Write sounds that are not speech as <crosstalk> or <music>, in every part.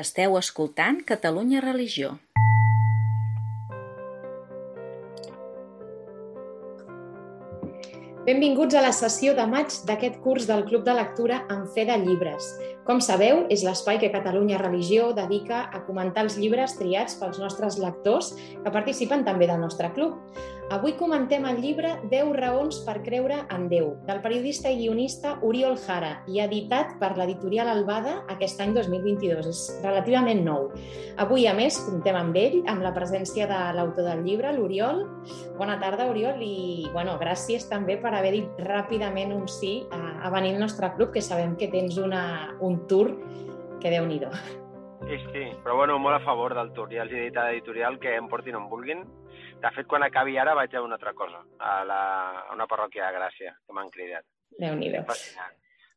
Esteu escoltant Catalunya Religió. Benvinguts a la sessió de maig d'aquest curs del Club de Lectura en Fe de Llibres. Com sabeu, és l'espai que Catalunya Religió dedica a comentar els llibres triats pels nostres lectors que participen també del nostre club. Avui comentem el llibre 10 raons per creure en Déu, del periodista i guionista Oriol Jara i editat per l'editorial Albada aquest any 2022. És relativament nou. Avui, a més, comptem amb ell, amb la presència de l'autor del llibre, l'Oriol. Bona tarda, Oriol, i bueno, gràcies també per haver dit ràpidament un sí a, a venir al nostre club, que sabem que tens una, un tour que déu nhi Sí, sí, però bueno, molt a favor del tour. Ja els he dit a l'editorial que em portin on vulguin de fet, quan acabi ara vaig a una altra cosa, a, la, a una parròquia de Gràcia, que m'han cridat. Déu-n'hi-do.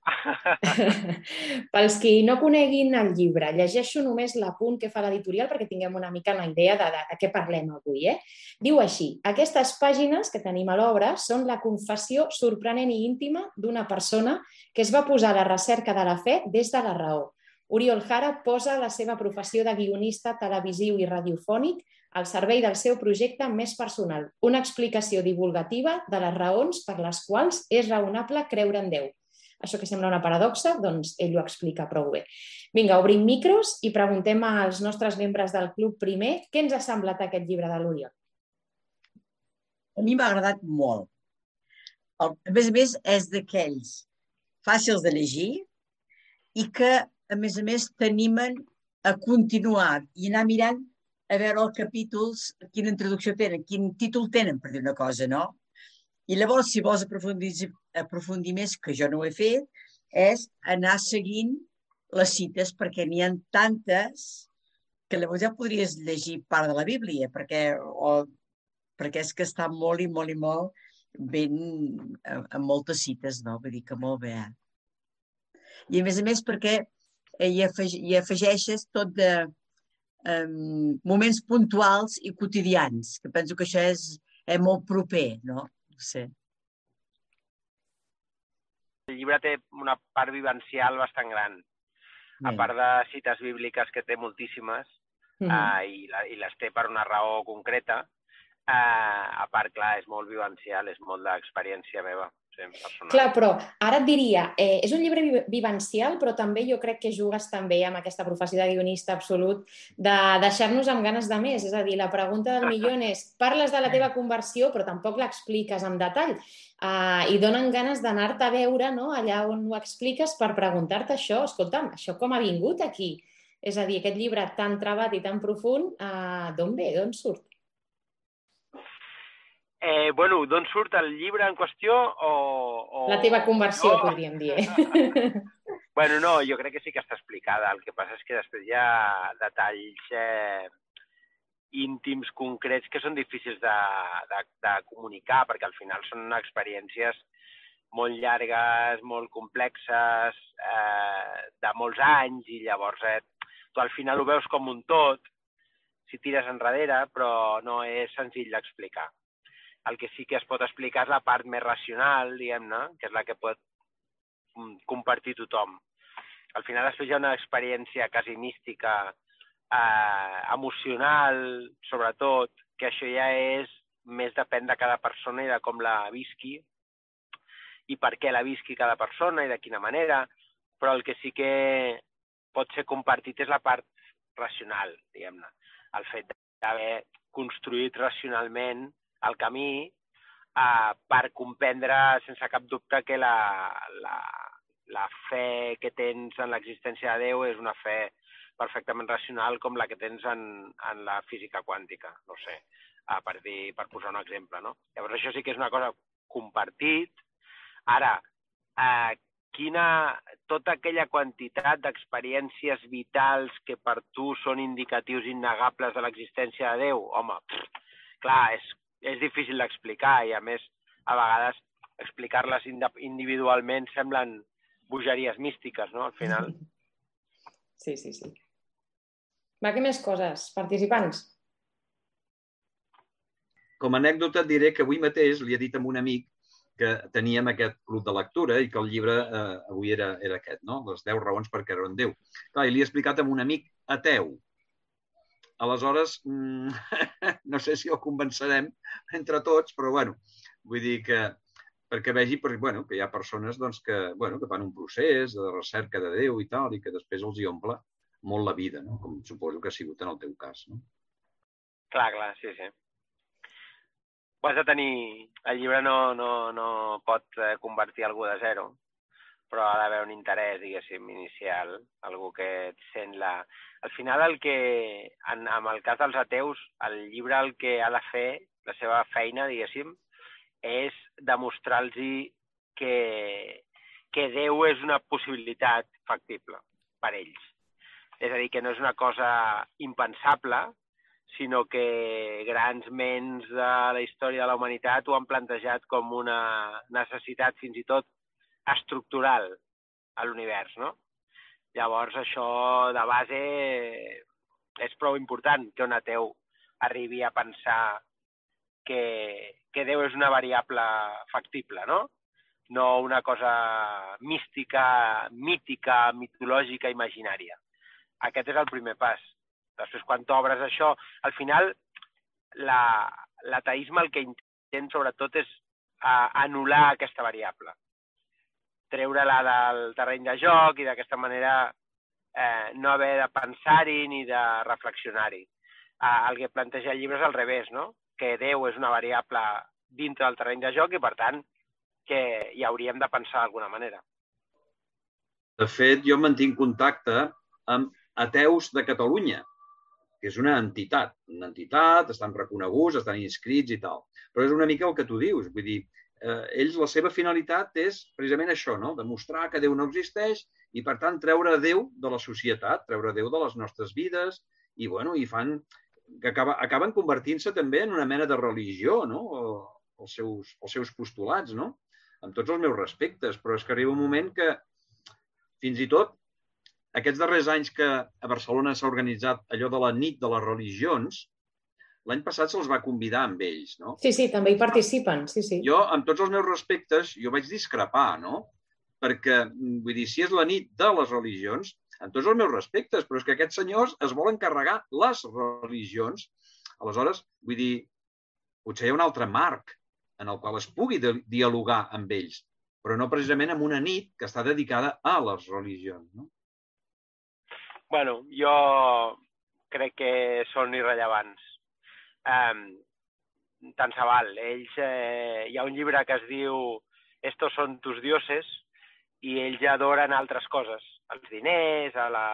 <laughs> Pels qui no coneguin el llibre, llegeixo només l'apunt que fa l'editorial perquè tinguem una mica la idea de, de, de què parlem avui. Eh? Diu així, aquestes pàgines que tenim a l'obra són la confessió sorprenent i íntima d'una persona que es va posar a la recerca de la fe des de la raó. Oriol Jara posa la seva professió de guionista televisiu i radiofònic al servei del seu projecte més personal, una explicació divulgativa de les raons per les quals és raonable creure en Déu. Això que sembla una paradoxa, doncs ell ho explica prou bé. Vinga, obrim micros i preguntem als nostres membres del club primer què ens ha semblat aquest llibre de l'Oriol. A mi m'ha agradat molt. a més a més, és d'aquells fàcils de llegir i que, a més a més, t'animen a continuar i anar mirant a veure els capítols, quina introducció tenen, quin títol tenen, per dir una cosa, no? I llavors, si vols aprofundir, aprofundir més, que jo no ho he fet, és anar seguint les cites, perquè n'hi ha tantes que llavors ja podries llegir part de la Bíblia, perquè, o, perquè és que està molt i molt i molt ben amb moltes cites, no? Vull dir que molt bé. Eh? I a més a més perquè hi, afeg hi afegeixes tot de, um, moments puntuals i quotidians, que penso que això és, és molt proper, no? Sé. El llibre té una part vivencial bastant gran. A part de cites bíbliques, que té moltíssimes, mm -hmm. uh, i, la, i les té per una raó concreta, uh, a part, clar, és molt vivencial, és molt d'experiència meva personal. Clar, però ara et diria, eh, és un llibre vivencial, però també jo crec que jugues també amb aquesta professió de guionista absolut de deixar-nos amb ganes de més. És a dir, la pregunta del milió <laughs> és, parles de la teva conversió, però tampoc l'expliques en detall. Uh, I donen ganes d'anar-te a veure no? allà on ho expliques per preguntar-te això. Escolta'm, això com ha vingut aquí? És a dir, aquest llibre tan trebat i tan profund, uh, d'on ve, d'on surt? Eh, bueno, d'on surt el llibre en qüestió o... o... La teva conversió, no? podríem dir. <laughs> Bueno, no, jo crec que sí que està explicada. El que passa és que després hi ha detalls eh, íntims, concrets, que són difícils de, de, de comunicar, perquè al final són experiències molt llargues, molt complexes, eh, de molts anys, i llavors eh, tu al final ho veus com un tot, si tires enrere, però no és senzill d'explicar. El que sí que es pot explicar és la part més racional, diguem-ne, que és la que pot mm, compartir tothom. Al final després hi ha una experiència quasi mística, eh, emocional, sobretot, que això ja és més depèn de cada persona i de com la visqui i per què la visqui cada persona i de quina manera, però el que sí que pot ser compartit és la part racional, diguem-ne. El fet d'haver construït racionalment el camí eh, per comprendre sense cap dubte que la, la, la fe que tens en l'existència de Déu és una fe perfectament racional com la que tens en, en la física quàntica, no sé, eh, per, dir, per posar un exemple. No? Llavors això sí que és una cosa compartit. Ara, eh, quina, tota aquella quantitat d'experiències vitals que per tu són indicatius innegables de l'existència de Déu, home, pff, clar, és és difícil d'explicar i, a més, a vegades explicar-les individualment semblen bogeries místiques, no?, al final. <laughs> Sí, sí, sí. Va, què més coses? Participants? Com a anècdota et diré que avui mateix li he dit a un amic que teníem aquest club de lectura i que el llibre eh, avui era, era aquest, no? Les 10 raons per creure en Déu. Clar, i li he explicat a un amic ateu. Aleshores, mm, <laughs> no sé si el convencerem entre tots, però bueno, vull dir que perquè vegi perquè, bueno, que hi ha persones doncs, que, bueno, que fan un procés de recerca de Déu i tal, i que després els hi omple molt la vida, no? com suposo que ha sigut en el teu cas. No? Clar, clar, sí, sí. Ho has de tenir... El llibre no, no, no pot eh, convertir algú de zero, però ha d'haver un interès, diguéssim, inicial, algú que et sent la... Al final, el que, en, en el cas dels ateus, el llibre el que ha de fer, la seva feina, diguéssim, és demostrar-los que, que Déu és una possibilitat factible per ells. És a dir, que no és una cosa impensable, sinó que grans ments de la història de la humanitat ho han plantejat com una necessitat fins i tot estructural a l'univers, no? Llavors, això de base és prou important que un ateu arribi a pensar que, que Déu és una variable factible, no? No una cosa mística, mítica, mitològica, imaginària. Aquest és el primer pas. Després, quan t'obres això, al final, l'ateisme el que intent sobretot és a, anul·lar aquesta variable. Treure-la del terreny de joc i d'aquesta manera eh, no haver de pensar-hi ni de reflexionar-hi. Eh, el que planteja el llibre és al revés, no? que Déu és una variable dintre del terreny de joc i, per tant, que hi hauríem de pensar d'alguna manera. De fet, jo mantinc contacte amb ateus de Catalunya, que és una entitat. Una entitat, estan reconeguts, estan inscrits i tal. Però és una mica el que tu dius. Vull dir, eh, ells la seva finalitat és precisament això, no? demostrar que Déu no existeix i, per tant, treure Déu de la societat, treure Déu de les nostres vides i, bueno, i fan que acaba, acaben convertint-se també en una mena de religió, no? Els seus, els seus postulats, no? Amb tots els meus respectes, però és que arriba un moment que fins i tot aquests darrers anys que a Barcelona s'ha organitzat allò de la nit de les religions, l'any passat se'ls va convidar amb ells, no? Sí, sí, també hi participen, sí, sí. Jo, amb tots els meus respectes, jo vaig discrepar, no? Perquè, vull dir, si és la nit de les religions, amb tots els meus respectes, però és que aquests senyors es volen carregar les religions. Aleshores, vull dir, potser hi ha un altre marc en el qual es pugui dialogar amb ells, però no precisament en una nit que està dedicada a les religions. No? bueno, jo crec que són irrellevants. Um, tant se val. Ells, eh, hi ha un llibre que es diu Estos son tus dioses i ells adoren altres coses. Als diners, a la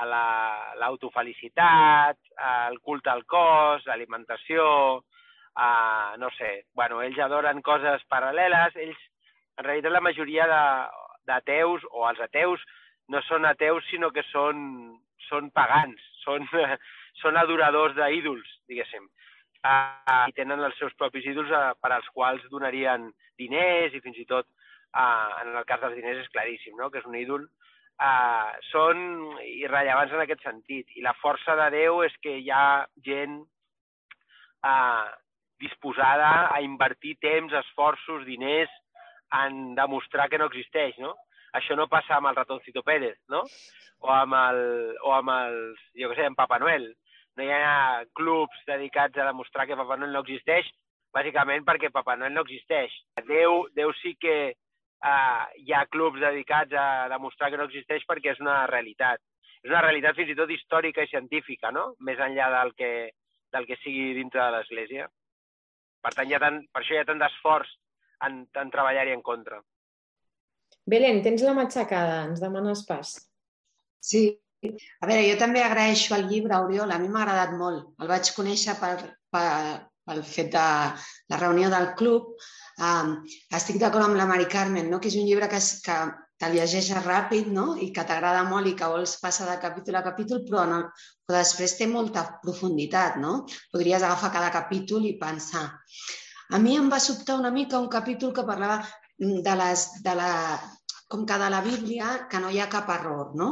a l'autofelicitat, la, al culte al cos, alimentació, a, no sé, bueno, ells adoren coses paral·leles, ells, en realitat la majoria d'ateus o els ateus no són ateus sinó que són, són pagans, són, són adoradors d'ídols, diguéssim. Uh, I tenen els seus propis ídols uh, per als quals donarien diners i fins i tot, uh, en el cas dels diners és claríssim, no? que és un ídol eh, són irrellevants en aquest sentit. I la força de Déu és que hi ha gent eh, disposada a invertir temps, esforços, diners en demostrar que no existeix, no? Això no passa amb el ratoncito Pérez, no? O amb, el, o amb els, jo què sé, amb Papa Noel. No hi ha clubs dedicats a demostrar que Papa Noel no existeix, bàsicament perquè Papa Noel no existeix. Déu, Déu sí que eh, hi ha clubs dedicats a demostrar que no existeix perquè és una realitat. És una realitat fins i tot històrica i científica, no? Més enllà del que, del que sigui dintre de l'Església. Per tant, hi ha tant, per això hi ha tant d'esforç en, en treballar-hi en contra. Belén, tens la matxacada, ens demanes pas. Sí, a veure, jo també agraeixo el llibre, Oriol, a mi m'ha agradat molt. El vaig conèixer per, per, pel fet de la reunió del club, Um, estic d'acord amb la Mari Carmen, no? que és un llibre que, que te llegeixes ràpid no? i que t'agrada molt i que vols passar de capítol a capítol, però, no, però després té molta profunditat. No? Podries agafar cada capítol i pensar. A mi em va sobtar una mica un capítol que parlava de les, de la, com que de la Bíblia que no hi ha cap error, no?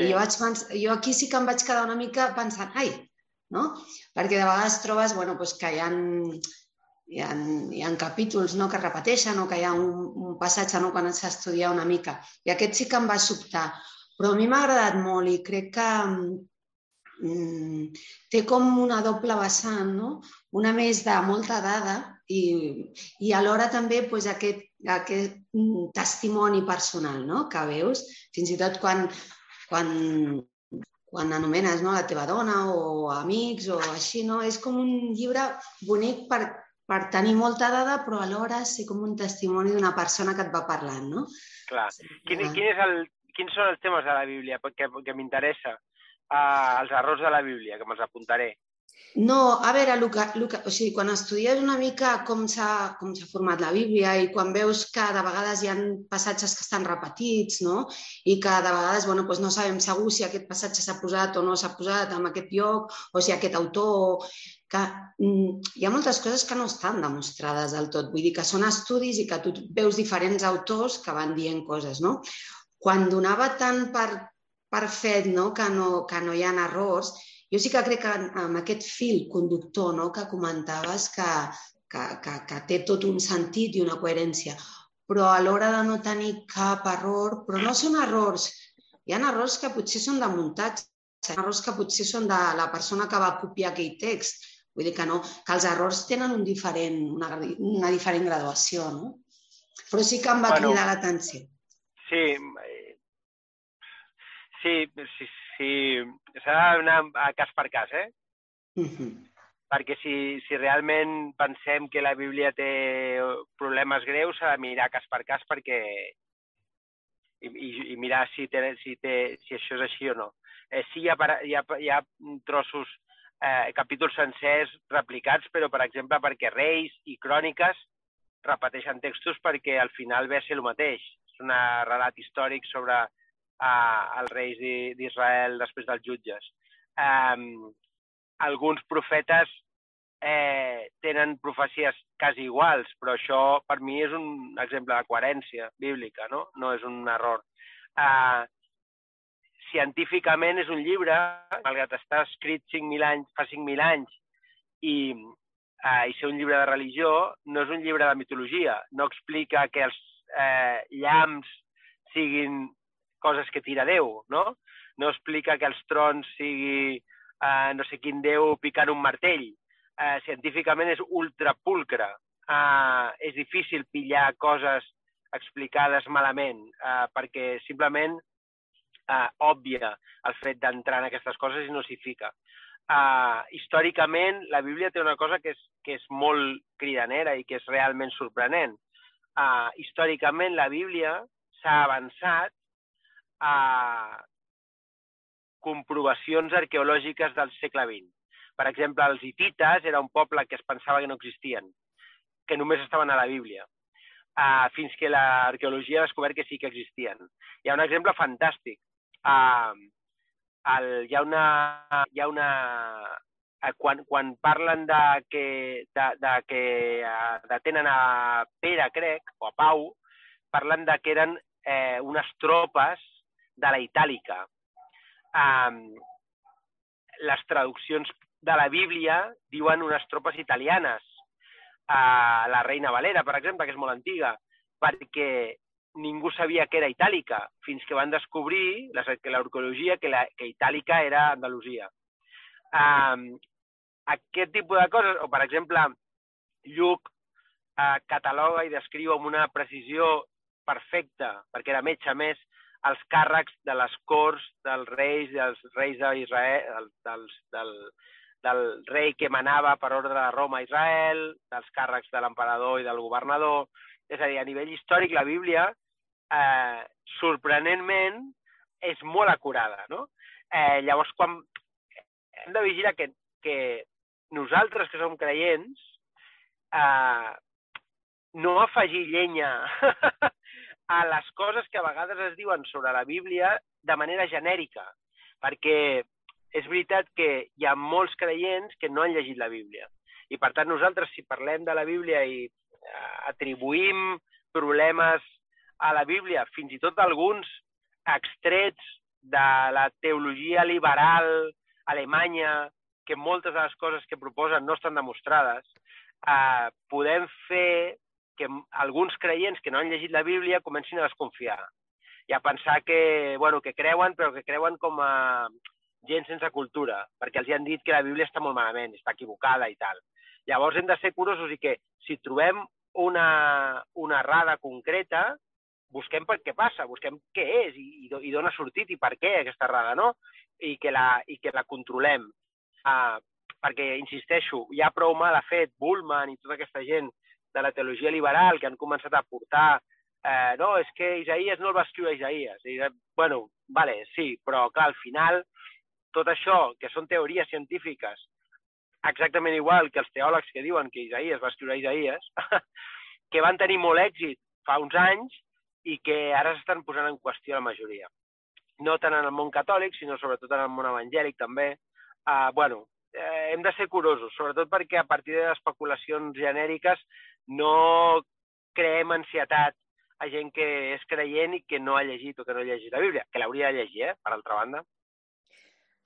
Sí. I jo, vaig pensar, jo aquí sí que em vaig quedar una mica pensant, ai, no? Perquè de vegades trobes bueno, doncs que hi ha hi ha, hi ha capítols no, que repeteixen o que hi ha un, un passatge no, quan s'estudia una mica. I aquest sí que em va sobtar. Però a mi m'ha agradat molt i crec que mm, té com una doble vessant, no? Una més de molta dada i, i alhora també pues, aquest, aquest testimoni personal no? que veus, fins i tot quan, quan quan anomenes no, la teva dona o amics o així, no? És com un llibre bonic per, per tenir molta dada, però alhora ser com un testimoni d'una persona que et va parlant, no? Clar. Quin, quin és el, quins són els temes de la Bíblia que, que m'interessa? Uh, els errors de la Bíblia, que me'ls apuntaré. No, a veure, Luca, Luca, o sigui, quan estudies una mica com s'ha format la Bíblia i quan veus que de vegades hi ha passatges que estan repetits, no? I que de vegades bueno, doncs no sabem segur si aquest passatge s'ha posat o no s'ha posat en aquest lloc o si aquest autor... que mm, hi ha moltes coses que no estan demostrades del tot. Vull dir que són estudis i que tu veus diferents autors que van dient coses, no? Quan donava tant per, per fet no? Que, no, que no hi ha errors, jo sí que crec que amb aquest fil conductor no, que comentaves que, que, que, que té tot un sentit i una coherència, però a l'hora de no tenir cap error, però no són errors, hi ha errors que potser són de muntatge, hi ha errors que potser són de la persona que va copiar aquell text, vull dir que no, que els errors tenen un diferent, una, una diferent graduació, no? Però sí que em va bueno, cridar l'atenció. Sí, eh, sí, sí, si s'ha d'anar a cas per cas, eh? Uh -huh. Perquè si, si realment pensem que la Bíblia té problemes greus, s'ha de mirar cas per cas perquè i, i, i mirar si, té, si, té, si això és així o no. Eh, sí, hi ha, hi ha, hi ha trossos, eh, capítols sencers replicats, però, per exemple, perquè Reis i Cròniques repeteixen textos perquè al final ve a ser el mateix. És un relat històric sobre eh, els reis d'Israel després dels jutges. Eh, alguns profetes eh, tenen profecies quasi iguals, però això per mi és un exemple de coherència bíblica, no, no és un error. Eh, científicament és un llibre, malgrat estar escrit 5.000 anys, fa 5.000 anys, i, eh, i ser un llibre de religió, no és un llibre de mitologia. No explica que els eh, llamps siguin coses que tira Déu, no? No explica que els trons sigui eh, no sé quin Déu picant un martell. Eh, científicament és ultrapulcre. Eh, és difícil pillar coses explicades malament, eh, perquè simplement eh, òbvia el fet d'entrar en aquestes coses i no s'hi fica. Uh, històricament, la Bíblia té una cosa que és, que és molt cridanera i que és realment sorprenent. Uh, històricament, la Bíblia s'ha avançat a comprovacions arqueològiques del segle XX. Per exemple, els hitites era un poble que es pensava que no existien, que només estaven a la Bíblia, uh, fins que l'arqueologia ha descobert que sí que existien. Hi ha un exemple fantàstic. Uh, el, hi ha una... Hi ha una uh, quan, quan parlen de que, de, de que uh, detenen a Pere, crec, o a Pau, parlen de que eren eh, unes tropes de la itàlica. Um, les traduccions de la Bíblia diuen unes tropes italianes. Uh, la Reina Valera, per exemple, que és molt antiga, perquè ningú sabia que era itàlica, fins que van descobrir l'arqueologia que, la, que itàlica era Andalusia. Um, aquest tipus de coses, o per exemple, Lluc uh, cataloga i descriu amb una precisió perfecta, perquè era metge més, els càrrecs de les corts dels reis, dels reis d'Israel, dels, del, del rei que manava per ordre de Roma a Israel, dels càrrecs de l'emperador i del governador. És a dir, a nivell històric, la Bíblia, eh, sorprenentment, és molt acurada. No? Eh, llavors, quan hem de vigilar que, que nosaltres que som creients eh, no afegir llenya <laughs> a les coses que a vegades es diuen sobre la Bíblia de manera genèrica, perquè és veritat que hi ha molts creients que no han llegit la Bíblia. I per tant nosaltres, si parlem de la Bíblia i eh, atribuïm problemes a la Bíblia, fins i tot alguns extrets de la teologia liberal alemanya, que moltes de les coses que proposen no estan demostrades, eh, podem fer que alguns creients que no han llegit la Bíblia comencin a desconfiar. i a pensar que, bueno, que creuen, però que creuen com a gent sense cultura, perquè els hi han dit que la Bíblia està molt malament, està equivocada i tal. Llavors hem de ser curosos i que si trobem una, una errada concreta, busquem per què passa, busquem què és i, i d'on ha sortit i per què aquesta errada, no? I que la, i que la controlem. Uh, perquè, insisteixo, hi ha prou mal ha fet Bullman i tota aquesta gent de la teologia liberal que han començat a portar eh, no, és que Isaías no el va escriure Isaías. I, bueno, vale, sí, però clar, al final tot això, que són teories científiques, exactament igual que els teòlegs que diuen que Isaías va escriure Isaías, <laughs> que van tenir molt èxit fa uns anys i que ara s'estan posant en qüestió la majoria. No tant en el món catòlic, sinó sobretot en el món evangèlic també. Uh, bueno, eh, hem de ser curosos, sobretot perquè a partir de especulacions genèriques no creem ansietat a gent que és creient i que no ha llegit o que no ha llegit la Bíblia, que l'hauria de llegir, eh, per altra banda.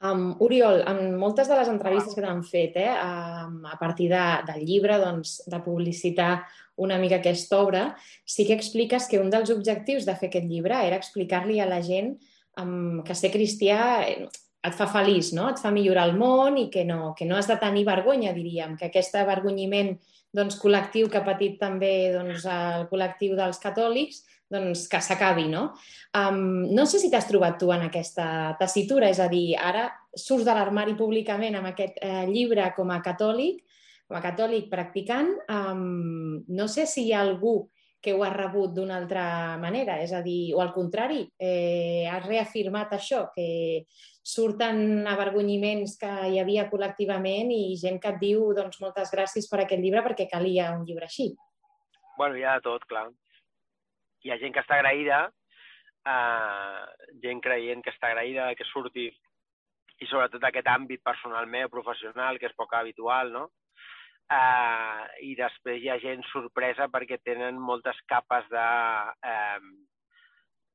Um, Oriol, en moltes de les entrevistes que t'han fet, eh, um, a partir de, del llibre, doncs, de publicitar una mica aquesta obra, sí que expliques que un dels objectius de fer aquest llibre era explicar-li a la gent um, que ser cristià eh, et fa feliç, no? et fa millorar el món i que no, que no has de tenir vergonya, diríem, que aquest avergonyiment doncs, col·lectiu que ha patit també doncs, el col·lectiu dels catòlics, doncs, que s'acabi, no? Um, no sé si t'has trobat tu en aquesta tessitura, és a dir, ara surts de l'armari públicament amb aquest eh, llibre com a catòlic, com a catòlic practicant, um, no sé si hi ha algú que ho ha rebut d'una altra manera, és a dir, o al contrari, eh, has reafirmat això, que surten avergonyiments que hi havia col·lectivament i gent que et diu doncs, moltes gràcies per aquest llibre perquè calia un llibre així. Bueno, hi ha de tot, clar. Hi ha gent que està agraïda, eh, gent creient que està agraïda que surti i sobretot aquest àmbit personal meu, professional, que és poc habitual, no? Eh, i després hi ha gent sorpresa perquè tenen moltes capes de, eh,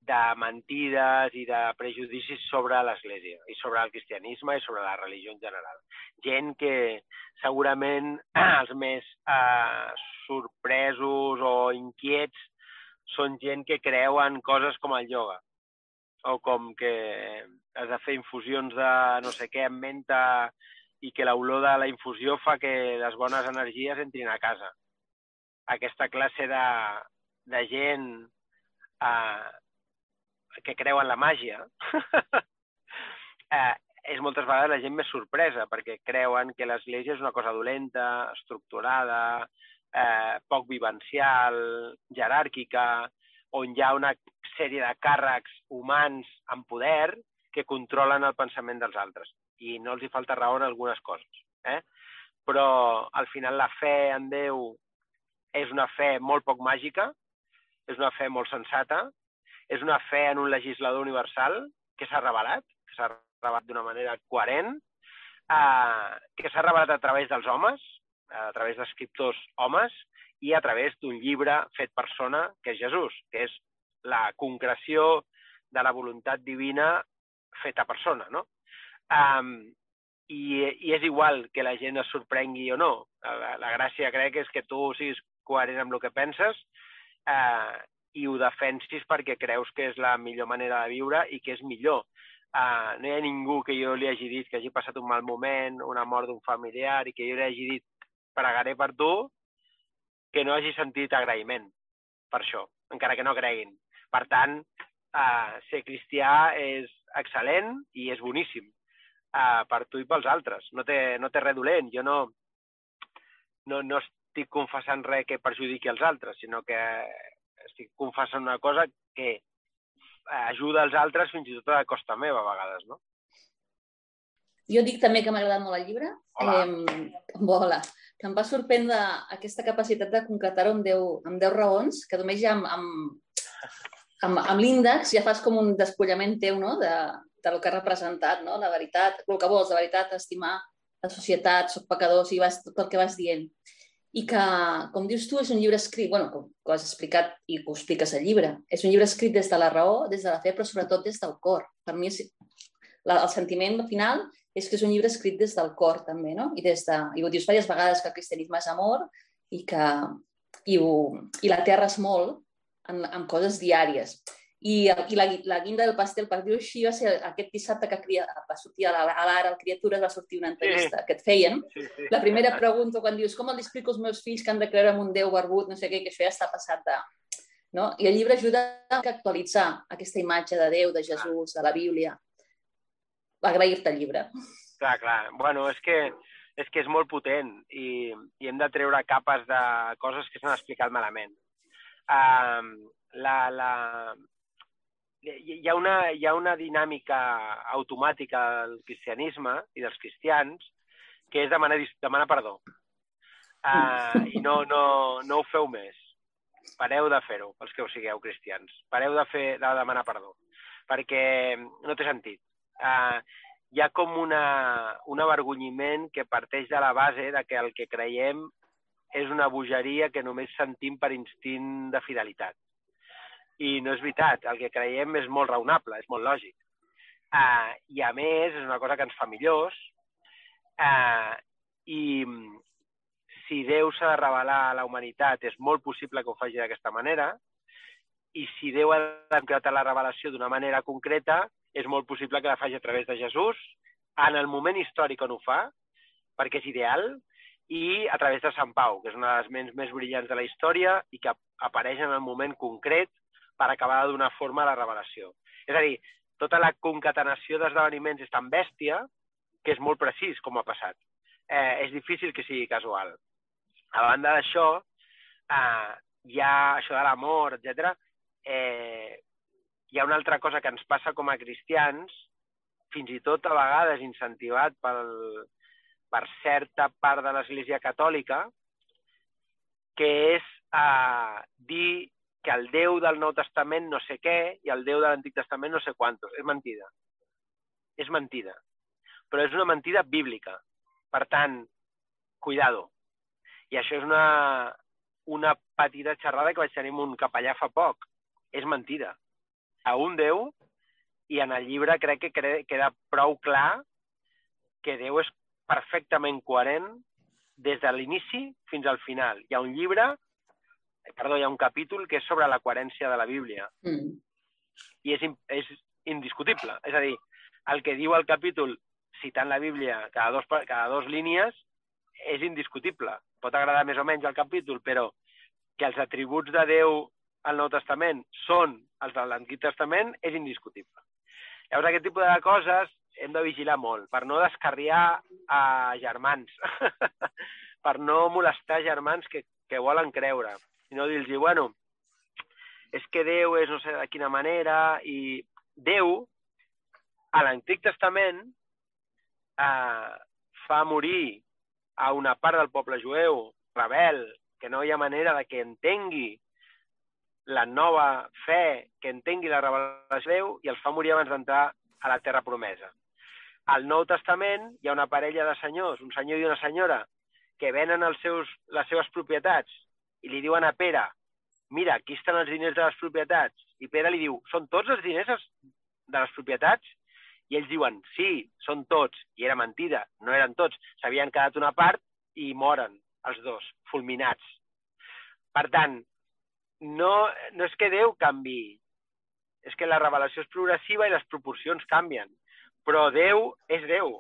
de mentides i de prejudicis sobre l'Església i sobre el cristianisme i sobre la religió en general. Gent que segurament <clears throat> els més eh, sorpresos o inquiets són gent que creuen coses com el ioga o com que has de fer infusions de no sé què amb menta i que l'olor de la infusió fa que les bones energies entrin a casa. Aquesta classe de, de gent eh, que creu en la màgia <laughs> eh, és moltes vegades la gent més sorpresa, perquè creuen que l'Església és una cosa dolenta, estructurada, eh, poc vivencial, jeràrquica, on hi ha una sèrie de càrrecs humans amb poder que controlen el pensament dels altres i no els hi falta raó en algunes coses. Eh? Però al final la fe en Déu és una fe molt poc màgica, és una fe molt sensata, és una fe en un legislador universal que s'ha revelat, que s'ha revelat d'una manera coherent, eh, que s'ha revelat a través dels homes, a través d'escriptors homes, i a través d'un llibre fet persona, que és Jesús, que és la concreció de la voluntat divina feta persona, no? Um, i, I és igual que la gent es sorprengui o no. La, la gràcia, crec, és que tu siguis coherent amb el que penses eh, i ho defensis perquè creus que és la millor manera de viure i que és millor. Uh, no hi ha ningú que jo li hagi dit que hagi passat un mal moment, una mort d'un familiar, i que jo li hagi dit pregaré per tu, que no hagi sentit agraïment per això, encara que no creguin. Per tant, uh, ser cristià és excel·lent i és boníssim uh, per tu i pels altres. No té, no té res dolent. Jo no, no, no estic confessant res que perjudiqui els altres, sinó que estic confessant una cosa que ajuda els altres fins i tot a costa meva a vegades, no? Jo dic també que m'ha agradat molt el llibre. Hola. Eh, hola. Que em va sorprendre aquesta capacitat de concretar-ho amb 10, amb 10 raons, que només ja amb, amb, amb, amb l'índex ja fas com un despullament teu, no?, de, del que ha representat, no? la veritat, el que vols, la veritat, estimar la societat, soc pecador, i vas, tot el que vas dient. I que, com dius tu, és un llibre escrit, bueno, com, que has explicat i que ho expliques al llibre, és un llibre escrit des de la raó, des de la fe, però sobretot des del cor. Per mi, és, la, el sentiment final és que és un llibre escrit des del cor, també, no? I, des de, i ho dius diverses vegades, que el cristianisme és amor i que i, ho, i la terra és molt en, en coses diàries. I, i la, la guinda del pastel, per dir-ho així, va ser aquest dissabte que cria, va sortir a la- a l'Ara, al Criatures, va sortir una entrevista que et feien. Sí, sí. La primera pregunta, quan dius, com els explico als meus fills que han de creure en un Déu barbut, no sé què, que això ja està passat de... No? I el llibre ajuda a actualitzar aquesta imatge de Déu, de Jesús, de la Bíblia. Agrair-te el llibre. Clar, clar. Bueno, és que, és que és molt potent i, i hem de treure capes de coses que s'han explicat malament. Uh, la, la... Hi ha, una, hi ha una dinàmica automàtica del cristianisme i dels cristians que és demanar, demanar perdó. Uh, I no, no, no ho feu més. Pareu de fer-ho, els que ho sigueu cristians. Pareu de, fer, de demanar perdó, perquè no té sentit. Uh, hi ha com una, un avergonyiment que parteix de la base de que el que creiem és una bogeria que només sentim per instint de fidelitat. I no és veritat, el que creiem és molt raonable, és molt lògic. Uh, I a més, és una cosa que ens fa millors, uh, i si Déu s'ha de revelar a la humanitat, és molt possible que ho faci d'aquesta manera, i si Déu ha de concretar la revelació d'una manera concreta, és molt possible que la faci a través de Jesús, en el moment històric on ho fa, perquè és ideal, i a través de Sant Pau, que és una de les ments més brillants de la història i que apareix en el moment concret per acabar de donar forma a la revelació. És a dir, tota la concatenació d'esdeveniments és tan bèstia que és molt precís com ha passat. Eh, és difícil que sigui casual. A banda d'això, eh, hi ha això de l'amor, etc. Eh, hi ha una altra cosa que ens passa com a cristians, fins i tot a vegades incentivat pel, per certa part de l'Església Catòlica, que és eh, dir que el Déu del Nou Testament no sé què i el Déu de l'Antic Testament no sé quantos. És mentida. És mentida. Però és una mentida bíblica. Per tant, cuidado. I això és una, una petita xerrada que vaig tenir amb un capellà fa poc. És mentida. A un Déu, i en el llibre crec que queda prou clar que Déu és perfectament coherent des de l'inici fins al final. Hi ha un llibre, eh, perdó, hi ha un capítol que és sobre la coherència de la Bíblia Mm. i és, és indiscutible. És a dir, el que diu el capítol citant la Bíblia cada dos, cada dos línies és indiscutible. Pot agradar més o menys el capítol, però que els atributs de Déu al Nou Testament són els de l'Antic Testament és indiscutible. Llavors, aquest tipus de coses hem de vigilar molt per no descarriar a germans, <laughs> per no molestar germans que, que volen creure, i no dir-los, bueno, és que Déu és no sé de quina manera, i Déu, a l'Antic Testament, eh, fa morir a una part del poble jueu rebel, que no hi ha manera de que entengui la nova fe, que entengui la revelació de Déu, i els fa morir abans d'entrar a la terra promesa. Al Nou Testament hi ha una parella de senyors, un senyor i una senyora, que venen els seus, les seves propietats i li diuen a Pere, mira, aquí estan els diners de les propietats. I Pere li diu, són tots els diners de les propietats? I ells diuen, sí, són tots. I era mentida, no eren tots. S'havien quedat una part i moren els dos, fulminats. Per tant, no, no és que Déu canvi, és que la revelació és progressiva i les proporcions canvien. Però Déu és Déu.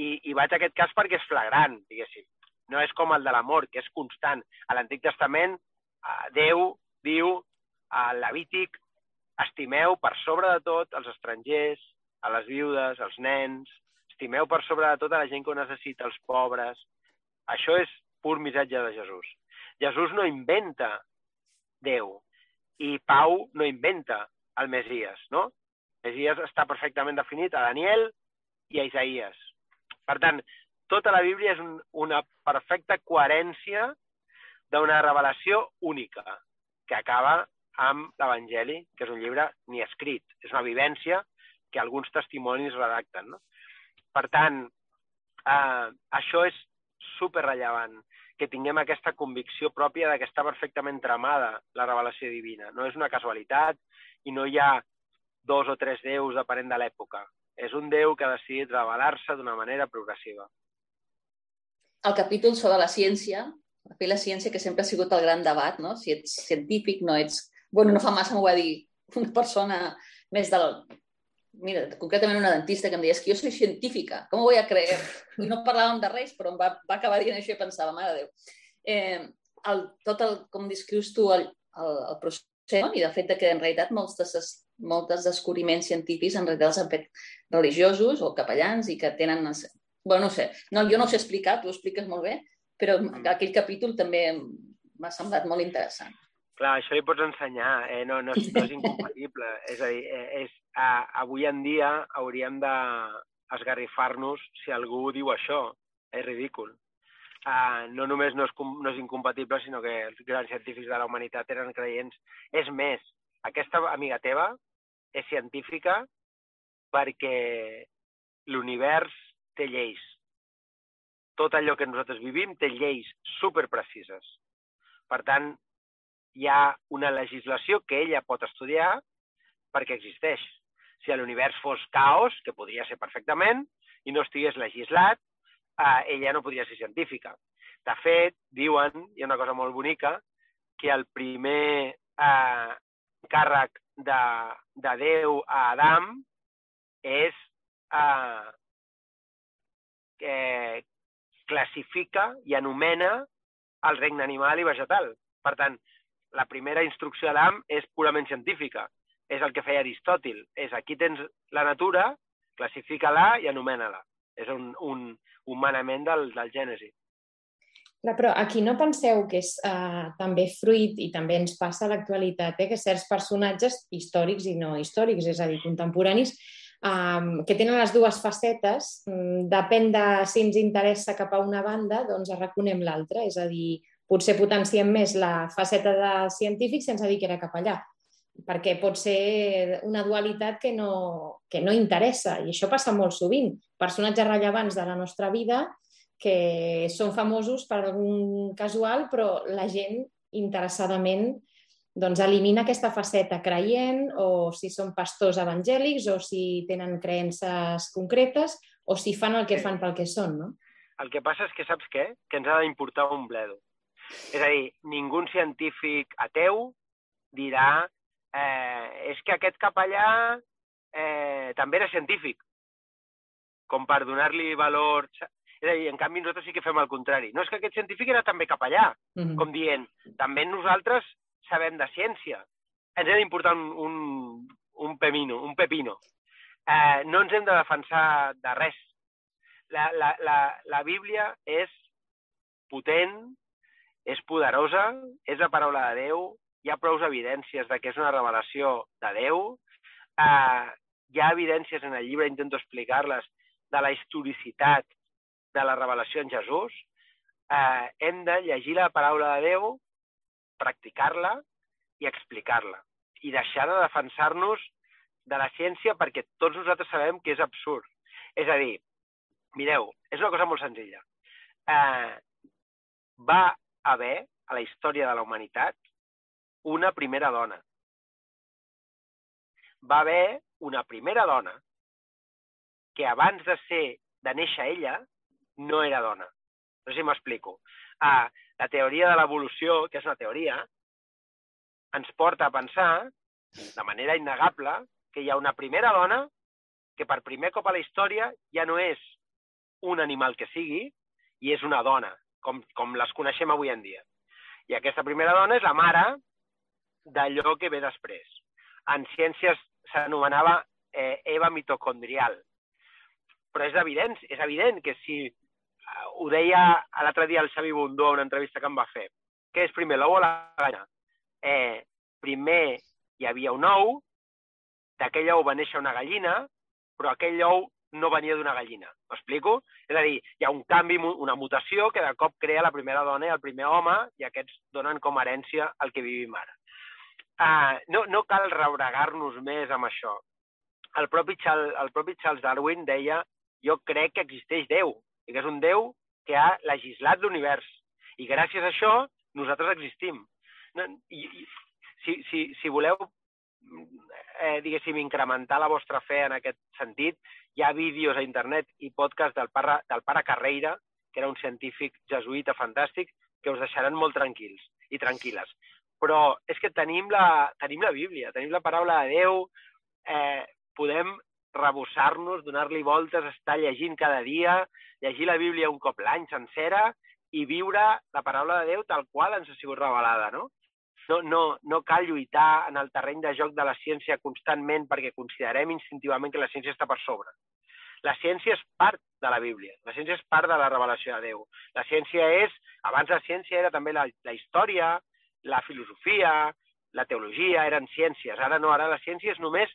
I, i vaig a aquest cas perquè és flagrant, diguéssim. No és com el de l'amor, que és constant. A l'Antic Testament, eh, Déu diu a Levític, estimeu per sobre de tot els estrangers, a les viudes, als nens, estimeu per sobre de tot a la gent que ho necessita, els pobres. Això és pur missatge de Jesús. Jesús no inventa Déu i Pau no inventa el Mesies, no? Mesies està perfectament definit a Daniel i a Isaías. Per tant, tota la Bíblia és un, una perfecta coherència d'una revelació única, que acaba amb l'Evangeli, que és un llibre ni escrit, és una vivència que alguns testimonis redacten. No? Per tant, eh, això és superrellevant, que tinguem aquesta convicció pròpia de que està perfectament tramada la revelació divina. No és una casualitat i no hi ha dos o tres déus depenent de l'època. És un déu que ha decidit revelar-se d'una manera progressiva. El capítol sobre la ciència, la fe i la ciència, que sempre ha sigut el gran debat, no? Si ets científic, no ets... Bueno, no fa massa m'ho va dir una persona més de la... Mira, concretament una dentista que em deia, és que jo soy científica, com ho vull a creer? I no parlàvem de res, però em va, va acabar dient això i pensava, mare de Déu. Eh, el, tot el, com descrius tu el, el, el procés, no? i de fet de que en realitat molts, des, molts descobriments científics en realitat els han fet religiosos o capellans i que tenen... Bueno, no sé, no, jo no ho sé explicar, tu ho expliques molt bé, però aquell capítol també m'ha semblat molt interessant. Clar, això li pots ensenyar, eh? no, no, és, no és incompatible. <laughs> és a dir, eh, és, a, avui en dia hauríem de esgarrifar-nos si algú diu això. És ridícul. Uh, no només no és, no és incompatible, sinó que els grans científics de la humanitat eren creients. És més, aquesta amiga teva és científica perquè l'univers té lleis. Tot allò que nosaltres vivim té lleis superprecises. Per tant, hi ha una legislació que ella pot estudiar perquè existeix. Si l'univers fos caos, que podria ser perfectament, i no estigués legislat, eh, ella no podria ser científica. De fet, diuen, hi ha una cosa molt bonica, que el primer eh, càrrec de, de Déu a Adam és eh, que classifica i anomena el regne animal i vegetal. Per tant, la primera instrucció d'Adam és purament científica. És el que feia Aristòtil. És aquí tens la natura, classifica-la i anomena-la. És un, un, un manament del, del Gènesi. Clar, però aquí no penseu que és uh, també fruit, i també ens passa a l'actualitat, eh, que certs personatges històrics i no històrics, és a dir, contemporanis, um, que tenen les dues facetes, um, depèn de si ens interessa cap a una banda, doncs arraconem l'altra, és a dir, potser potenciem més la faceta de científic sense dir que era cap allà, perquè pot ser una dualitat que no, que no interessa, i això passa molt sovint. Personatges rellevants de la nostra vida que són famosos per algun casual, però la gent interessadament doncs, elimina aquesta faceta creient o si són pastors evangèlics o si tenen creences concretes o si fan el que fan pel que són, no? El que passa és que saps què? Que ens ha d'importar un bledo. És a dir, ningú científic ateu dirà eh, és que aquest capellà eh, també era científic, com per donar-li valor... És a dir, en canvi nosaltres sí que fem el contrari. No és que aquest científic era també capellà, mm -hmm. com dient, també nosaltres sabem de ciència. Ens ha d'importar un, un, un pepino, un pepino. Eh, no ens hem de defensar de res. La, la, la, la Bíblia és potent, és poderosa, és la paraula de Déu, hi ha prou evidències de que és una revelació de Déu, eh, hi ha evidències en el llibre, intento explicar-les, de la historicitat de la revelació en Jesús, eh, hem de llegir la paraula de Déu, practicar-la i explicar-la. I deixar de defensar-nos de la ciència perquè tots nosaltres sabem que és absurd. És a dir, mireu, és una cosa molt senzilla. Eh, va haver, a la història de la humanitat, una primera dona. Va haver una primera dona que abans de ser de néixer ella, no era dona. No sé si m'explico. Ah, la teoria de l'evolució, que és una teoria, ens porta a pensar, de manera innegable, que hi ha una primera dona que per primer cop a la història ja no és un animal que sigui, i és una dona, com, com les coneixem avui en dia. I aquesta primera dona és la mare d'allò que ve després. En ciències s'anomenava eh, Eva mitocondrial. Però és evident, és evident que si ho deia l'altre dia el Xavi Bundó a una entrevista que em va fer, què és primer, l'ou o la gana? Eh, primer hi havia un ou, d'aquell ou va néixer una gallina, però aquell ou no venia d'una gallina. M'explico? És a dir, hi ha un canvi, una mutació que de cop crea la primera dona i el primer home i aquests donen com a herència el que vivim ara. Uh, no, no cal rebregar-nos més amb això. El propi, Charles, el propi Charles Darwin deia jo crec que existeix Déu, i que és un Déu que ha legislat l'univers. I gràcies a això nosaltres existim. No, i, i, si, si, si voleu eh, diguéssim, incrementar la vostra fe en aquest sentit, hi ha vídeos a internet i podcast del pare, del pare Carreira, que era un científic jesuïta fantàstic, que us deixaran molt tranquils i tranquil·les. però és que tenim la, tenim la Bíblia, tenim la paraula de Déu, eh, podem rebossar-nos, donar-li voltes, estar llegint cada dia, llegir la Bíblia un cop l'any sencera i viure la paraula de Déu tal qual ens ha sigut revelada, no? No, no, no cal lluitar en el terreny de joc de la ciència constantment perquè considerem instintivament que la ciència està per sobre. La ciència és part de la Bíblia, la ciència és part de la revelació de Déu. La ciència és, abans la ciència era també la, la història, la filosofia, la teologia, eren ciències. Ara no, ara la ciència és només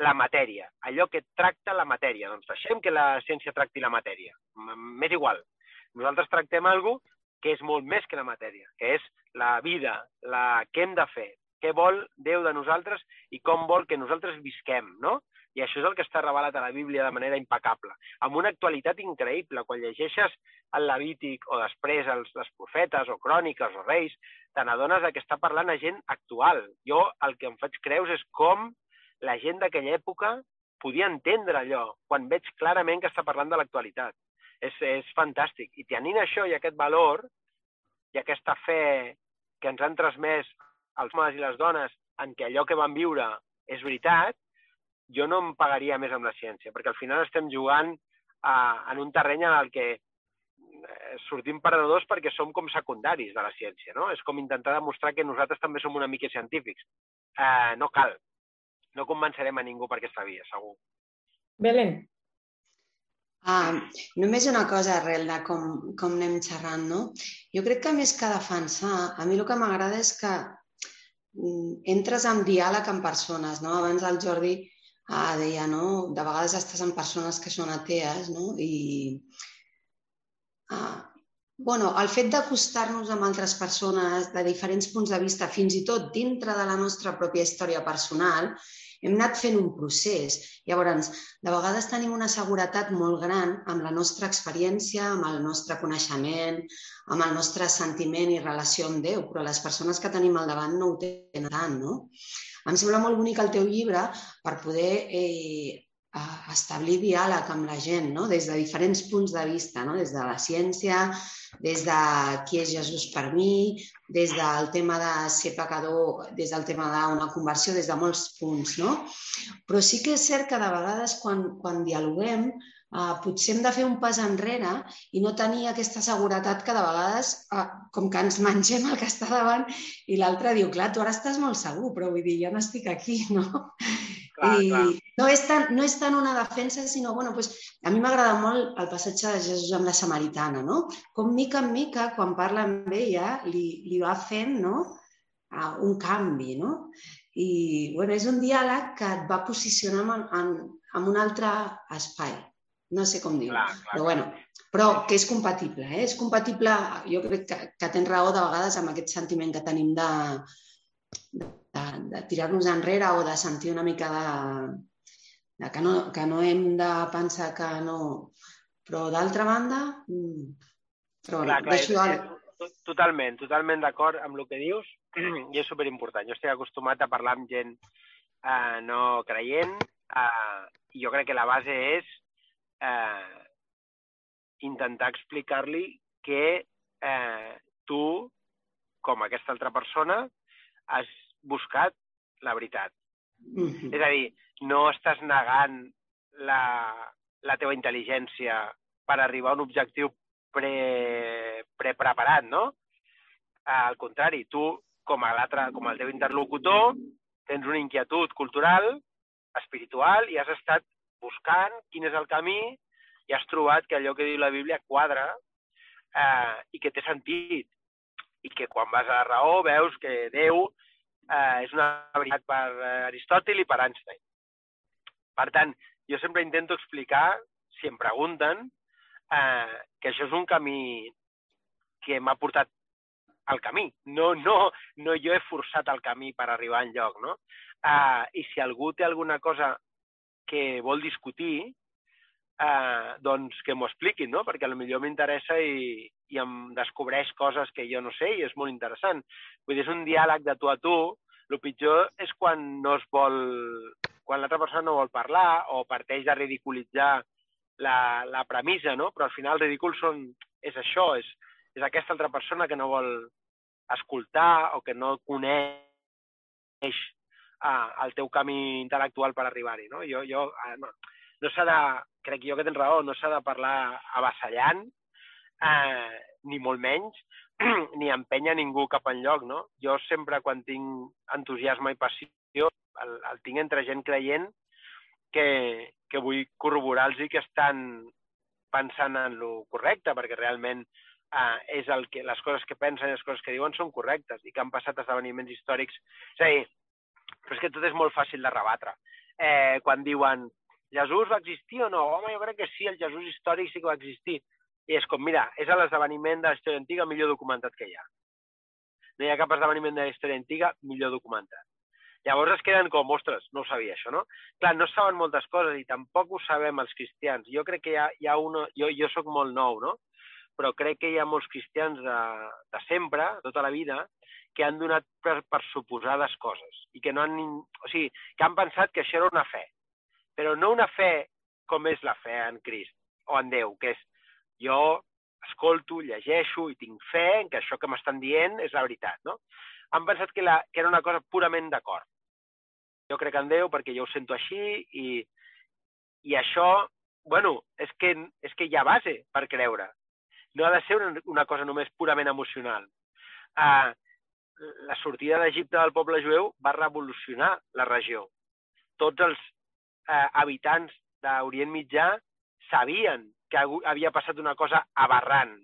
la matèria, allò que tracta la matèria. Doncs deixem que la ciència tracti la matèria. M'és igual. Nosaltres tractem algo que és molt més que la matèria, que és la vida, la que hem de fer, què vol Déu de nosaltres i com vol que nosaltres visquem, no? I això és el que està revelat a la Bíblia de manera impecable, amb una actualitat increïble. Quan llegeixes el Levític o després els, les profetes o cròniques o reis, te n'adones que està parlant a gent actual. Jo el que em faig creus és com la gent d'aquella època podia entendre allò, quan veig clarament que està parlant de l'actualitat. És, és fantàstic. I tenint això i aquest valor i aquesta fe que ens han transmès els homes i les dones en que allò que van viure és veritat, jo no em pagaria més amb la ciència, perquè al final estem jugant a, en un terreny en el que eh, sortim perdedors perquè som com secundaris de la ciència, no? És com intentar demostrar que nosaltres també som una mica científics. Eh, no cal no convencerem a ningú per aquesta via, segur. Belén. Ah, només una cosa arrel de com, com anem xerrant, no? Jo crec que més que defensar, a mi el que m'agrada és que mm, entres en diàleg amb persones, no? Abans el Jordi ah, deia, no? De vegades estàs amb persones que són atees, no? I ah, bueno, el fet d'acostar-nos amb altres persones de diferents punts de vista, fins i tot dintre de la nostra pròpia història personal, hem anat fent un procés. Llavors, de vegades tenim una seguretat molt gran amb la nostra experiència, amb el nostre coneixement, amb el nostre sentiment i relació amb Déu, però les persones que tenim al davant no ho tenen tant, no? Em sembla molt bonic el teu llibre per poder eh, establir diàleg amb la gent, no? des de diferents punts de vista, no? des de la ciència, des de qui és Jesús per mi, des del tema de ser pecador, des del tema d'una conversió, des de molts punts. No? Però sí que és cert que de vegades quan, quan dialoguem Uh, potser hem de fer un pas enrere i no tenir aquesta seguretat que de vegades, uh, com que ens mengem el que està davant i l'altre diu, clar, tu ara estàs molt segur, però vull dir, jo estic aquí, <laughs> no? Clar, I clar. No, és tant, no és tant una defensa, sinó, bueno, pues, a mi m'agrada molt el passatge de Jesús amb la samaritana, no? Com mica en mica, quan parla amb ella, li, li va fent no? Uh, un canvi, no? I bueno, és un diàleg que et va posicionar en, en, en un altre espai no sé com dir però bueno, però que és compatible, eh? és compatible, jo crec que, que tens raó de vegades amb aquest sentiment que tenim de, de, de tirar-nos enrere o de sentir una mica de, de que, no, que no hem de pensar que no... Però d'altra banda, mm, però clar, clar, deixo... És, totalment, totalment d'acord amb el que dius <clears throat> i és superimportant. Jo estic acostumat a parlar amb gent eh, no creient eh, i jo crec que la base és eh, intentar explicar-li que eh, tu, com aquesta altra persona, has buscat la veritat. Mm -hmm. És a dir, no estàs negant la, la teva intel·ligència per arribar a un objectiu pre, prepreparat, no? Al contrari, tu, com, a com el teu interlocutor, tens una inquietud cultural, espiritual, i has estat buscant quin és el camí i has trobat que allò que diu la Bíblia quadra eh, i que té sentit i que quan vas a la raó veus que Déu eh, és una veritat per Aristòtil i per Einstein. Per tant, jo sempre intento explicar, si em pregunten, eh, que això és un camí que m'ha portat al camí. No, no, no jo he forçat el camí per arribar en lloc, no? Uh, I si algú té alguna cosa que vol discutir, eh, doncs que m'ho expliquin, no? perquè potser m'interessa i, i em descobreix coses que jo no sé i és molt interessant. Vull dir, és un diàleg de tu a tu. El pitjor és quan no es vol, quan l'altra persona no vol parlar o parteix de ridiculitzar la, la premissa, no? però al final ridícul són, és això, és, és aquesta altra persona que no vol, escoltar o que no coneix uh, el teu camí intel·lectual per arribar-hi. No? Jo, jo, uh, no, no s'ha de, crec jo que tens raó, no s'ha de parlar avassallant, eh, ni molt menys, <clears throat> ni empenya ningú cap enlloc, no? Jo sempre, quan tinc entusiasme i passió, el, el tinc entre gent creient que, que vull corroborar-los que estan pensant en lo correcte, perquè realment eh, és el que, les coses que pensen i les coses que diuen són correctes i que han passat esdeveniments històrics. És a dir, però és que tot és molt fàcil de rebatre. Eh, quan diuen Jesús va existir o no? Home, jo crec que sí, el Jesús històric sí que va existir. I és com, mira, és l'esdeveniment de la història antiga millor documentat que hi ha. No hi ha cap esdeveniment de la història antiga millor documentat. Llavors es queden com, ostres, no ho sabia això, no? Clar, no saben moltes coses i tampoc ho sabem els cristians. Jo crec que hi ha, hi ha una... Jo, jo sóc molt nou, no? Però crec que hi ha molts cristians de, de sempre, tota la vida, que han donat per, per suposades coses i que no han... O sigui, que han pensat que això era una fe. Però no una fe com és la fe en Crist o en Déu, que és jo escolto, llegeixo i tinc fe en que això que m'estan dient és la veritat, no? Han pensat que, la, que era una cosa purament d'acord jo crec en Déu perquè jo ho sento així i, i això, bueno, és que, és que hi ha base per creure. No ha de ser una, una cosa només purament emocional. Uh, la sortida d'Egipte del poble jueu va revolucionar la regió. Tots els uh, habitants d'Orient Mitjà sabien que havia passat una cosa aberrant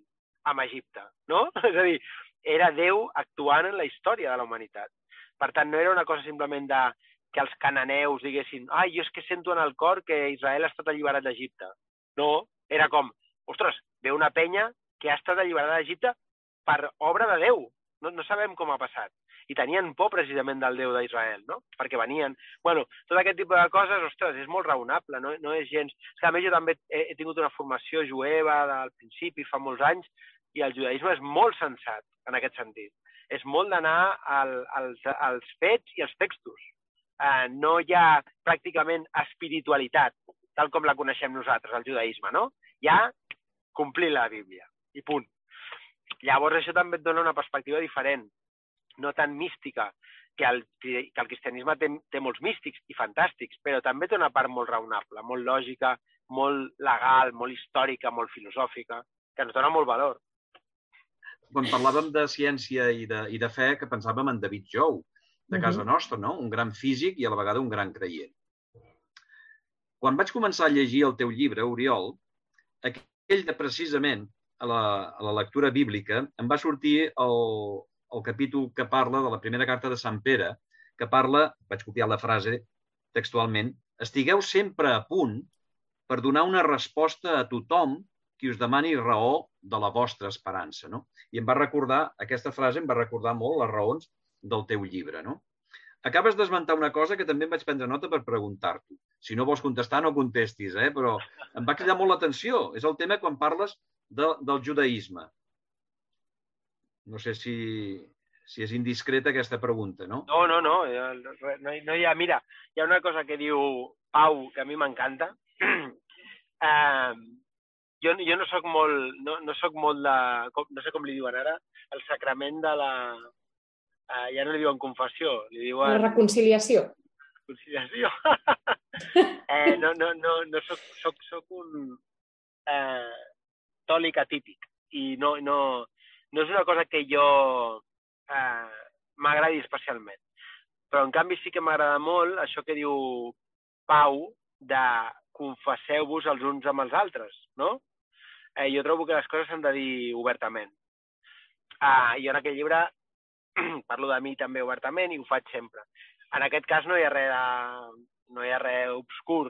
amb Egipte, no? <laughs> És a dir, era Déu actuant en la història de la humanitat. Per tant, no era una cosa simplement de que els cananeus diguessin ai, jo és que sento en el cor que Israel ha estat alliberat d'Egipte. No, era com, ostres, ve una penya que ha estat alliberada d'Egipte per obra de Déu. No, no sabem com ha passat. I tenien por precisament del Déu d'Israel, no? Perquè venien... bueno, tot aquest tipus de coses, ostres, és molt raonable, no, no és gens... És que a més jo també he, he tingut una formació jueva del principi, fa molts anys, i el judaïsme és molt sensat en aquest sentit. És molt d'anar al, als, als fets i als textos eh, no hi ha pràcticament espiritualitat, tal com la coneixem nosaltres, el judaïsme, no? Hi ha complir la Bíblia, i punt. Llavors això també et dona una perspectiva diferent, no tan mística, que el, que el cristianisme té, té molts místics i fantàstics, però també té una part molt raonable, molt lògica, molt legal, molt històrica, molt filosòfica, que ens dona molt valor. Quan parlàvem de ciència i de, i de fe, que pensàvem en David Jou, de casa nostra, no? Un gran físic i a la vegada un gran creient. Quan vaig començar a llegir el teu llibre, Oriol, aquell de precisament a la, a la lectura bíblica em va sortir el, el capítol que parla de la primera carta de Sant Pere, que parla, vaig copiar la frase textualment, estigueu sempre a punt per donar una resposta a tothom qui us demani raó de la vostra esperança. No? I em va recordar, aquesta frase em va recordar molt les raons del teu llibre, no? Acabes d'esmentar una cosa que també em vaig prendre nota per preguntar-t'ho. Si no vols contestar, no contestis, eh? però em va cridar molt l'atenció. És el tema quan parles de, del judaïsme. No sé si, si és indiscreta aquesta pregunta, no? No, no, no. No, no hi ha... Mira, hi ha una cosa que diu Pau, que a mi m'encanta. <clears throat> eh, jo, jo no sóc molt, no, no sóc molt de, com, no sé com li diuen ara, el sacrament de la, uh, ja no li diuen confessió, li diuen... La reconciliació. Reconciliació. <laughs> eh, no, no, no, no soc, soc, soc un eh, tòlic atípic i no, no, no és una cosa que jo eh, m'agradi especialment. Però, en canvi, sí que m'agrada molt això que diu Pau de confesseu-vos els uns amb els altres, no? Eh, jo trobo que les coses s'han de dir obertament. Ah, I en aquell llibre <clears throat> parlo de mi també obertament i ho faig sempre. En aquest cas no hi ha res, de, no hi ha res obscur.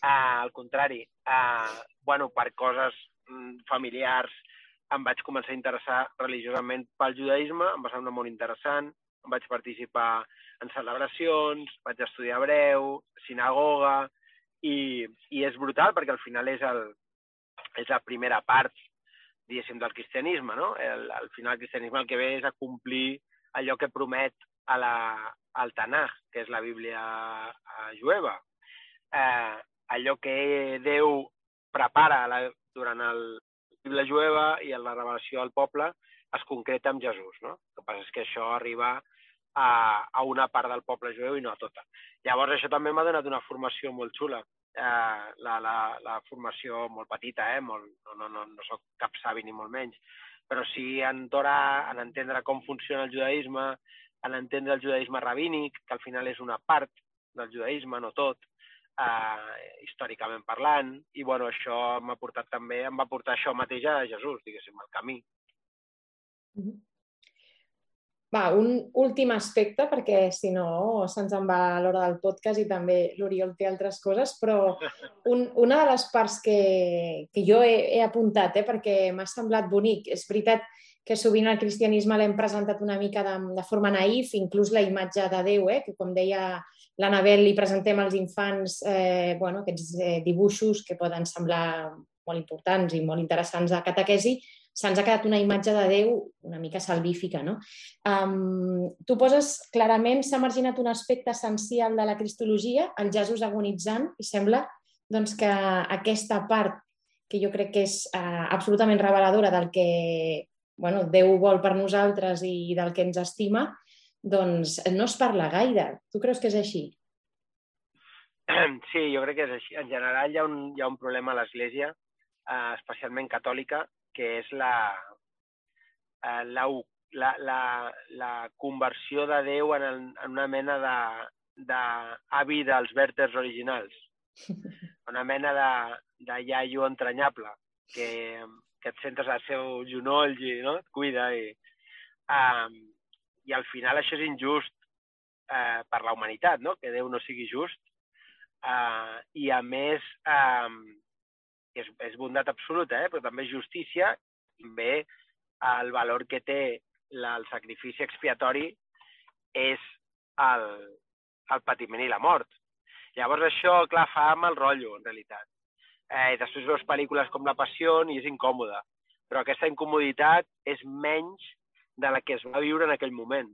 Uh, al contrari, uh, bueno, per coses mm, familiars em vaig començar a interessar religiosament pel judaïsme, em va semblar molt interessant, em vaig participar en celebracions, vaig estudiar hebreu, sinagoga, i, i és brutal perquè al final és, el, és la primera part diguéssim, del cristianisme, no? El, al final el cristianisme el que ve és a complir allò que promet a la, al Tanakh, que és la Bíblia eh, jueva. Eh, allò que Déu prepara la, durant el Bíblia jueva i en la revelació al poble es concreta amb Jesús. No? El que passa és que això arriba a, a una part del poble jueu i no a tota. Llavors, això també m'ha donat una formació molt xula. Eh, la, la, la formació molt petita, eh? molt, no, no, no, no soc cap savi ni molt menys, però sí en Torà, en entendre com funciona el judaïsme, en entendre el judaïsme rabínic, que al final és una part del judaïsme, no tot, eh, històricament parlant, i bueno, això m'ha portat també, em va portar això mateix a Jesús, diguéssim, el camí. Va, un últim aspecte, perquè si no se'ns en va a l'hora del podcast i també l'Oriol té altres coses, però <laughs> un, una de les parts que, que jo he, he apuntat, eh, perquè m'ha semblat bonic, és veritat que sovint el cristianisme l'hem presentat una mica de, de forma naïf, inclús la imatge de Déu, eh, que com deia l'Anabel, li presentem als infants eh, bueno, aquests eh, dibuixos que poden semblar molt importants i molt interessants a catequesi, se'ns ha quedat una imatge de Déu una mica salvífica. No? Um, tu poses clarament, s'ha marginat un aspecte essencial de la cristologia, el Jesús agonitzant, i sembla doncs, que aquesta part que jo crec que és uh, absolutament reveladora del que bueno, Déu vol per nosaltres i del que ens estima, doncs no es parla gaire. Tu creus que és així? Sí, jo crec que és així. En general hi ha un, hi ha un problema a l'Església, eh, especialment catòlica, que és la, eh, la, la, la, la conversió de Déu en, el, en una mena de, d'avi dels vèrters originals. <laughs> Una mena de, de iaio entranyable, que, que et sentes al seu genoll i no? et cuida. I, um, I al final això és injust uh, per la humanitat, no? que Déu no sigui just. Uh, I a més, um, és, és bondat absoluta, eh? però també justícia, també el valor que té la, el sacrifici expiatori és el, el patiment i la mort. Llavors això, clar, fa mal rotllo, en realitat. Eh, després veus pel·lícules com La Passió i és incòmode, però aquesta incomoditat és menys de la que es va viure en aquell moment.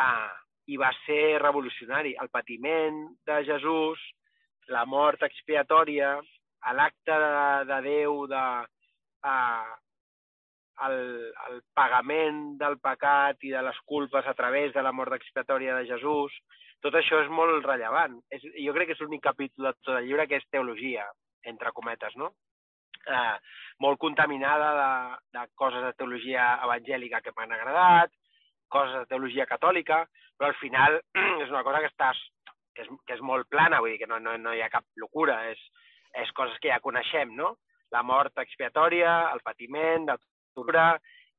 Ah, I va ser revolucionari. El patiment de Jesús, la mort expiatòria, l'acte de, de Déu, de, a, el, el pagament del pecat i de les culpes a través de la mort expiatòria de Jesús, tot això és molt rellevant. És, jo crec que és l'únic capítol de tot el llibre que és teologia, entre cometes, no? Eh, molt contaminada de, de coses de teologia evangèlica que m'han agradat, coses de teologia catòlica, però al final <clears throat> és una cosa que estàs que és, que és molt plana, vull dir que no, no, no hi ha cap locura, és, és coses que ja coneixem, no? La mort expiatòria, el patiment, la tortura...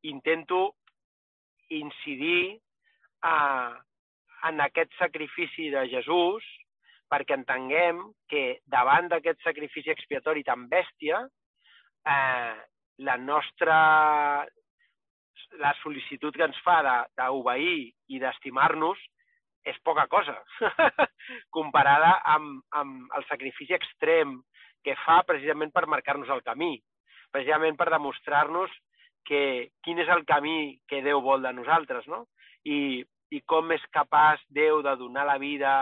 Intento incidir a, en aquest sacrifici de Jesús perquè entenguem que davant d'aquest sacrifici expiatori tan bèstia, eh, la nostra la sol·licitud que ens fa d'obeir i d'estimar-nos és poca cosa <laughs> comparada amb, amb el sacrifici extrem que fa precisament per marcar-nos el camí, precisament per demostrar-nos que quin és el camí que Déu vol de nosaltres, no? I, i com és capaç Déu de donar la vida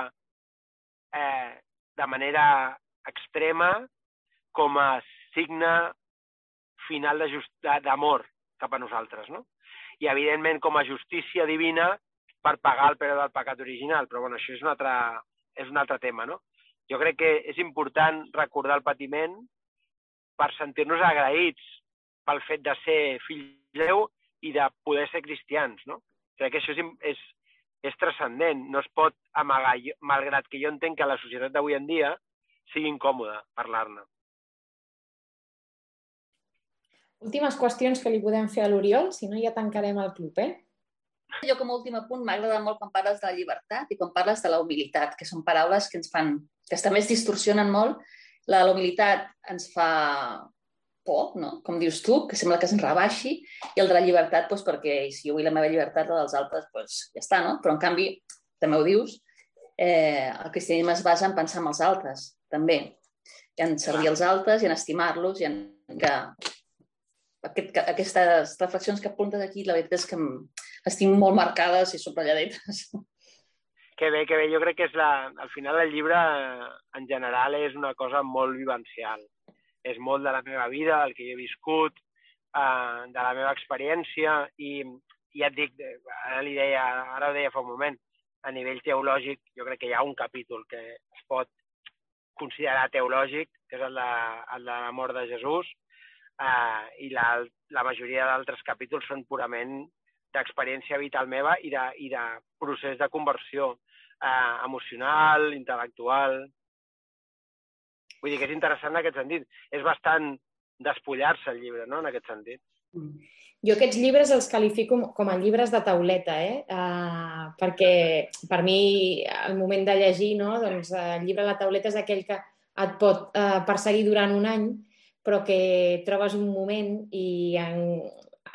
eh, de manera extrema com a signe final d'amor cap a nosaltres, no? I, evidentment, com a justícia divina per pagar el preu del pecat original. Però, bueno, això és un altre, és un altre tema, no? Jo crec que és important recordar el patiment per sentir-nos agraïts pel fet de ser fills de Déu i de poder ser cristians, no? Crec que això és, és, és transcendent. No es pot amagar, malgrat que jo entenc que la societat d'avui en dia sigui incòmoda parlar-ne. Últimes qüestions que li podem fer a l'Oriol, si no ja tancarem el club, eh? Jo, com a últim punt, m'ha agradat molt quan parles de la llibertat i quan parles de la humilitat, que són paraules que ens fan, que també es distorsionen molt. La de la humilitat ens fa por, no? com dius tu, que sembla que es rebaixi, i el de la llibertat, doncs, perquè si jo vull la meva llibertat, la dels altres, doncs, ja està, no? Però, en canvi, també ho dius, eh, el cristianisme es basa en pensar en els altres, també, i en servir els altres, i en estimar-los, i en que aquest, aquestes reflexions que apuntes aquí, la veritat és que les tinc molt marcades i subratlladetes. <laughs> Que bé, que bé. Jo crec que és la, al final el llibre, en general, és una cosa molt vivencial. És molt de la meva vida, del que he viscut, uh, de la meva experiència i, ja et dic, eh, ara, li deia, ara ho deia fa un moment, a nivell teològic jo crec que hi ha un capítol que es pot considerar teològic, que és el de, el de la mort de Jesús, eh, i la, la majoria d'altres capítols són purament d'experiència vital meva i de, i de procés de conversió eh, emocional, intel·lectual. Vull dir que és interessant en aquest sentit. És bastant despullar-se el llibre, no?, en aquest sentit. Mm. Jo aquests llibres els qualifico com a llibres de tauleta, eh? Uh, perquè per mi el moment de llegir, no? doncs, el llibre de la tauleta és aquell que et pot uh, perseguir durant un any, però que trobes un moment i en,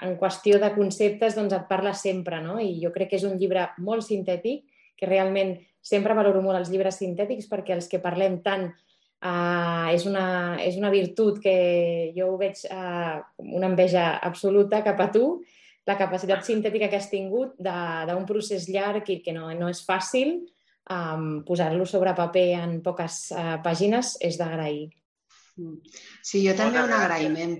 en qüestió de conceptes doncs et parla sempre. No? I jo crec que és un llibre molt sintètic, que realment sempre valoro molt els llibres sintètics perquè els que parlem tant Uh, és, una, és una virtut que jo ho veig uh, una enveja absoluta cap a tu, la capacitat sintètica que has tingut d'un procés llarg i que no, no és fàcil, um, posar-lo sobre paper en poques uh, pàgines és d'agrair. Sí, jo també un agraïment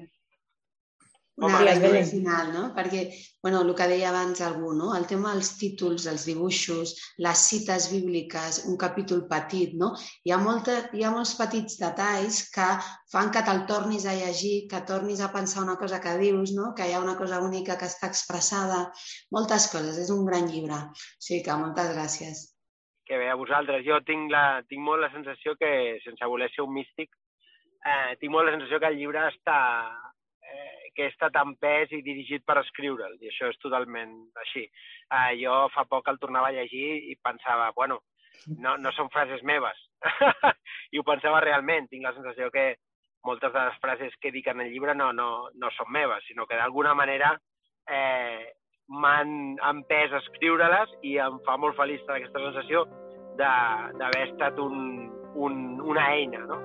una ràdio final, no? Perquè, bueno, el que deia abans algú, no? El tema dels títols, els dibuixos, les cites bíbliques, un capítol petit, no? Hi ha, molta, hi ha molts petits detalls que fan que te'l tornis a llegir, que tornis a pensar una cosa que dius, no? Que hi ha una cosa única que està expressada, moltes coses. És un gran llibre. O sigui que moltes gràcies. Que bé, a vosaltres. Jo tinc, la, tinc molt la sensació que, sense voler ser un místic, eh, tinc molt la sensació que el llibre està, que està tan pes i dirigit per escriure'l, i això és totalment així. Uh, jo fa poc el tornava a llegir i pensava, bueno, no, no són frases meves. <laughs> I ho pensava realment. Tinc la sensació que moltes de les frases que dic en el llibre no, no, no són meves, sinó que d'alguna manera eh, m'han empès a escriure-les i em fa molt feliç aquesta sensació d'haver estat un, un, una eina, no?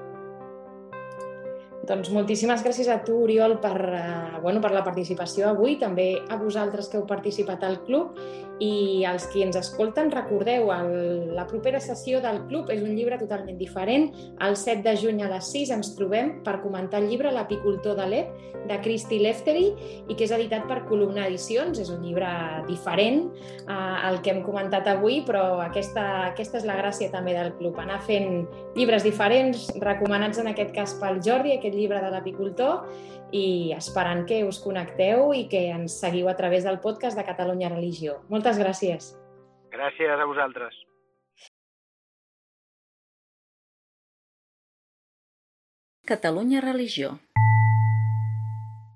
Doncs moltíssimes gràcies a tu, Oriol, per, eh, bueno, per la participació avui, també a vosaltres que heu participat al club i als qui ens escolten, recordeu, el, la propera sessió del club és un llibre totalment diferent. El 7 de juny a les 6 ens trobem per comentar el llibre L'apicultor de l'Ep, de Christy Leftery, i que és editat per Columna Edicions. És un llibre diferent eh, al que hem comentat avui, però aquesta, aquesta és la gràcia també del club, anar fent llibres diferents, recomanats en aquest cas pel Jordi, aquest llibre de l'apicultor, i esperant que us connecteu i que ens seguiu a través del podcast de Catalunya Religió. Moltes gràcies. Gràcies a vosaltres. Catalunya Religió.